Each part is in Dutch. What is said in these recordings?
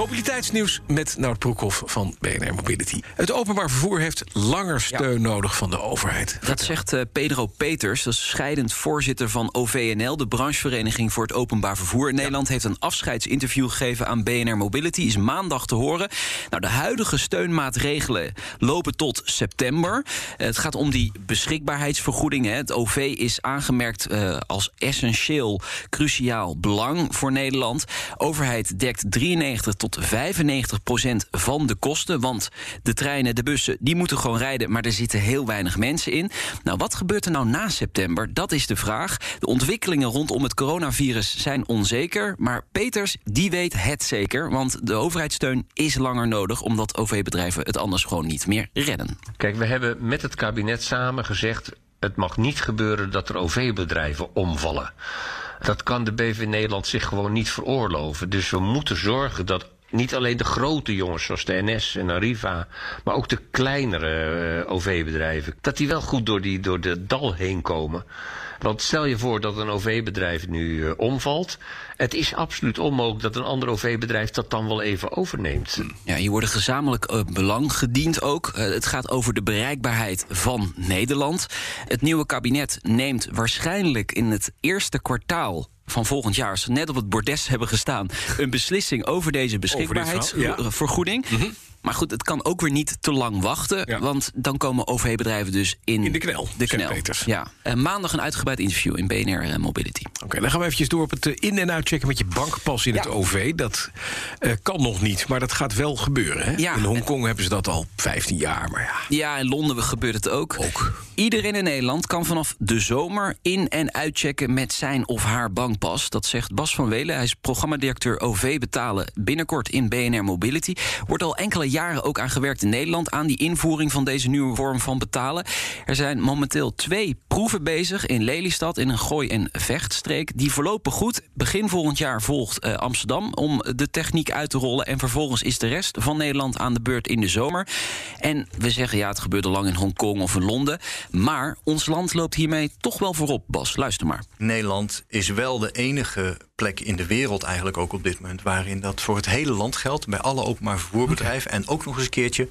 Mobiliteitsnieuws met Nout Broekhoff van BNR Mobility. Het openbaar vervoer heeft langer steun nodig van de overheid. Dat zegt uh, Pedro Peters, dat is scheidend voorzitter van OVNL... de branchevereniging voor het openbaar vervoer in Nederland... heeft een afscheidsinterview gegeven aan BNR Mobility. Is maandag te horen. Nou, de huidige steunmaatregelen lopen tot september. Uh, het gaat om die beschikbaarheidsvergoeding. Hè. Het OV is aangemerkt uh, als essentieel, cruciaal belang voor Nederland. Overheid dekt 93 tot 95 procent van de kosten. Want de treinen, de bussen, die moeten gewoon rijden... maar er zitten heel weinig mensen in. Nou, wat gebeurt er nou na september? Dat is de vraag. De ontwikkelingen rondom het coronavirus zijn onzeker... maar Peters, die weet het zeker. Want de overheidssteun is langer nodig... omdat OV-bedrijven het anders gewoon niet meer redden. Kijk, we hebben met het kabinet samen gezegd... het mag niet gebeuren dat er OV-bedrijven omvallen. Dat kan de BV Nederland zich gewoon niet veroorloven. Dus we moeten zorgen dat niet alleen de grote jongens zoals de NS en Arriva, maar ook de kleinere uh, OV-bedrijven, dat die wel goed door, die, door de dal heen komen. Want stel je voor dat een OV-bedrijf nu uh, omvalt. Het is absoluut onmogelijk dat een ander OV-bedrijf dat dan wel even overneemt. Ja, hier worden gezamenlijk uh, belang gediend ook. Het gaat over de bereikbaarheid van Nederland. Het nieuwe kabinet neemt waarschijnlijk in het eerste kwartaal van volgend jaar, als ze net op het bordes hebben gestaan, een beslissing over deze beschikbaarheidsvergoeding. Mm -hmm. Maar goed, het kan ook weer niet te lang wachten. Ja. Want dan komen OV-bedrijven dus in, in de knel. De knel. Ja. Uh, maandag een uitgebreid interview in BNR Mobility. Oké, okay, dan gaan we eventjes door op het uh, in- en uitchecken met je bankpas in ja. het OV. Dat eh, kan nog niet, maar dat gaat wel gebeuren. Hè? Ja. In Hongkong hebben ze dat al 15 jaar. Maar ja. ja, in Londen gebeurt het ook. ook. Iedereen in Nederland kan vanaf de zomer in- en uitchecken met zijn of haar bankpas. Dat zegt Bas van Welen. Hij is programmadirecteur OV betalen binnenkort in BNR Mobility. Wordt al enkele jaren ook aan gewerkt in Nederland... aan die invoering van deze nieuwe vorm van betalen. Er zijn momenteel twee proeven bezig in Lelystad... in een gooi- en vechtstreek. Die verlopen goed. Begin volgend jaar volgt uh, Amsterdam om de techniek uit te rollen... en vervolgens is de rest van Nederland aan de beurt in de zomer. En we zeggen, ja, het gebeurt al lang in Hongkong of in Londen... maar ons land loopt hiermee toch wel voorop, Bas. Luister maar. Nederland is wel de enige plek in de wereld eigenlijk ook op dit moment... waarin dat voor het hele land geldt, bij alle openbaar vervoerbedrijven... Okay. en ook nog eens een keertje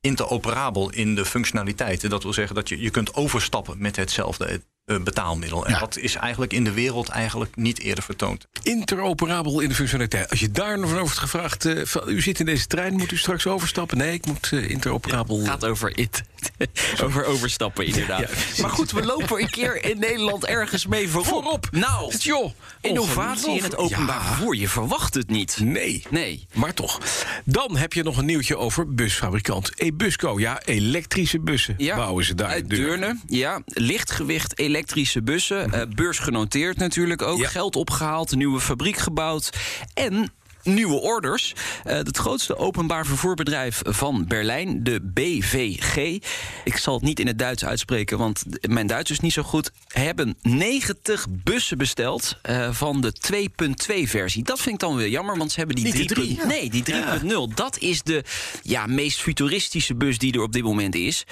interoperabel in de functionaliteiten. Dat wil zeggen dat je, je kunt overstappen met hetzelfde uh, betaalmiddel. En ja. dat is eigenlijk in de wereld eigenlijk niet eerder vertoond. Interoperabel in de functionaliteit. Als je daar nog van over wordt gevraagd... Uh, van, u zit in deze trein, moet u straks overstappen? Nee, ik moet uh, interoperabel... Het gaat over it. over overstappen, inderdaad. Ja, maar goed, we lopen een keer in Nederland ergens mee voorop. Voorop. Nou, joh, innovatie in het openbaar vervoer. Je verwacht het niet. Nee. Nee. Maar toch. Dan heb je nog een nieuwtje over busfabrikant Ebusco. Ja, elektrische bussen ja, bouwen ze daar. Uit Deurne. Ja, lichtgewicht elektrische bussen. Uh, beursgenoteerd natuurlijk ook. Geld opgehaald, een nieuwe fabriek gebouwd. En nieuwe orders. Uh, het grootste openbaar vervoerbedrijf van Berlijn, de BVG. Ik zal het niet in het Duits uitspreken, want mijn Duits is niet zo goed. Hebben 90 bussen besteld uh, van de 2.2-versie. Dat vind ik dan weer jammer, want ze hebben die niet 3. Ja. Nee, die 3.0. Ja. Dat is de ja, meest futuristische bus die er op dit moment is.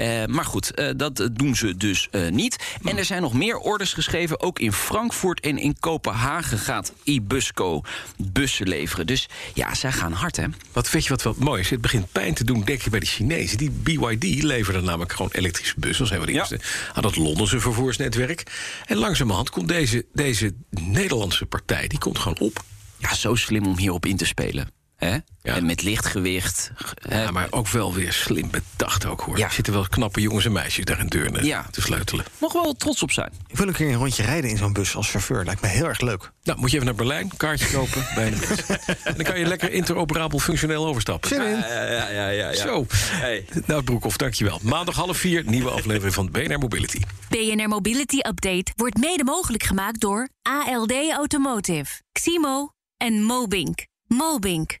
Uh, maar goed, dat doen ze dus niet. En er zijn nog meer orders geschreven. Ook in Frankfurt en in Kopenhagen gaat Ibusco bussen leveren. Dus ja, zij gaan hard, hè? Wat weet je wat wel mooi is? Het begint pijn te doen, denk je, bij de Chinezen. Die BYD leverde namelijk gewoon elektrische bussen. Een van de eerste aan dat Londense vervoersnetwerk. En langzamerhand komt deze, deze Nederlandse partij, die komt gewoon op. Ja, zo slim om hierop in te spelen. Hè? Ja. En met lichtgewicht. Ja, maar ook wel weer slim bedacht ook hoor. Ja. Er zitten wel knappe jongens en meisjes daar in Deurne ja. te sleutelen. Mag wel trots op zijn. Ik wil een keer een rondje rijden in zo'n bus als chauffeur. Lijkt me heel erg leuk. Nou, moet je even naar Berlijn, kaartje kopen bij een En dan kan je lekker interoperabel functioneel overstappen. Zin in. Ja, ja, ja. ja, ja. Zo. Hey. Nou, Broekhoff, dankjewel. Maandag half vier, nieuwe aflevering van BNR Mobility. BNR Mobility Update wordt mede mogelijk gemaakt door ALD Automotive, Ximo en Mobink. Mobink.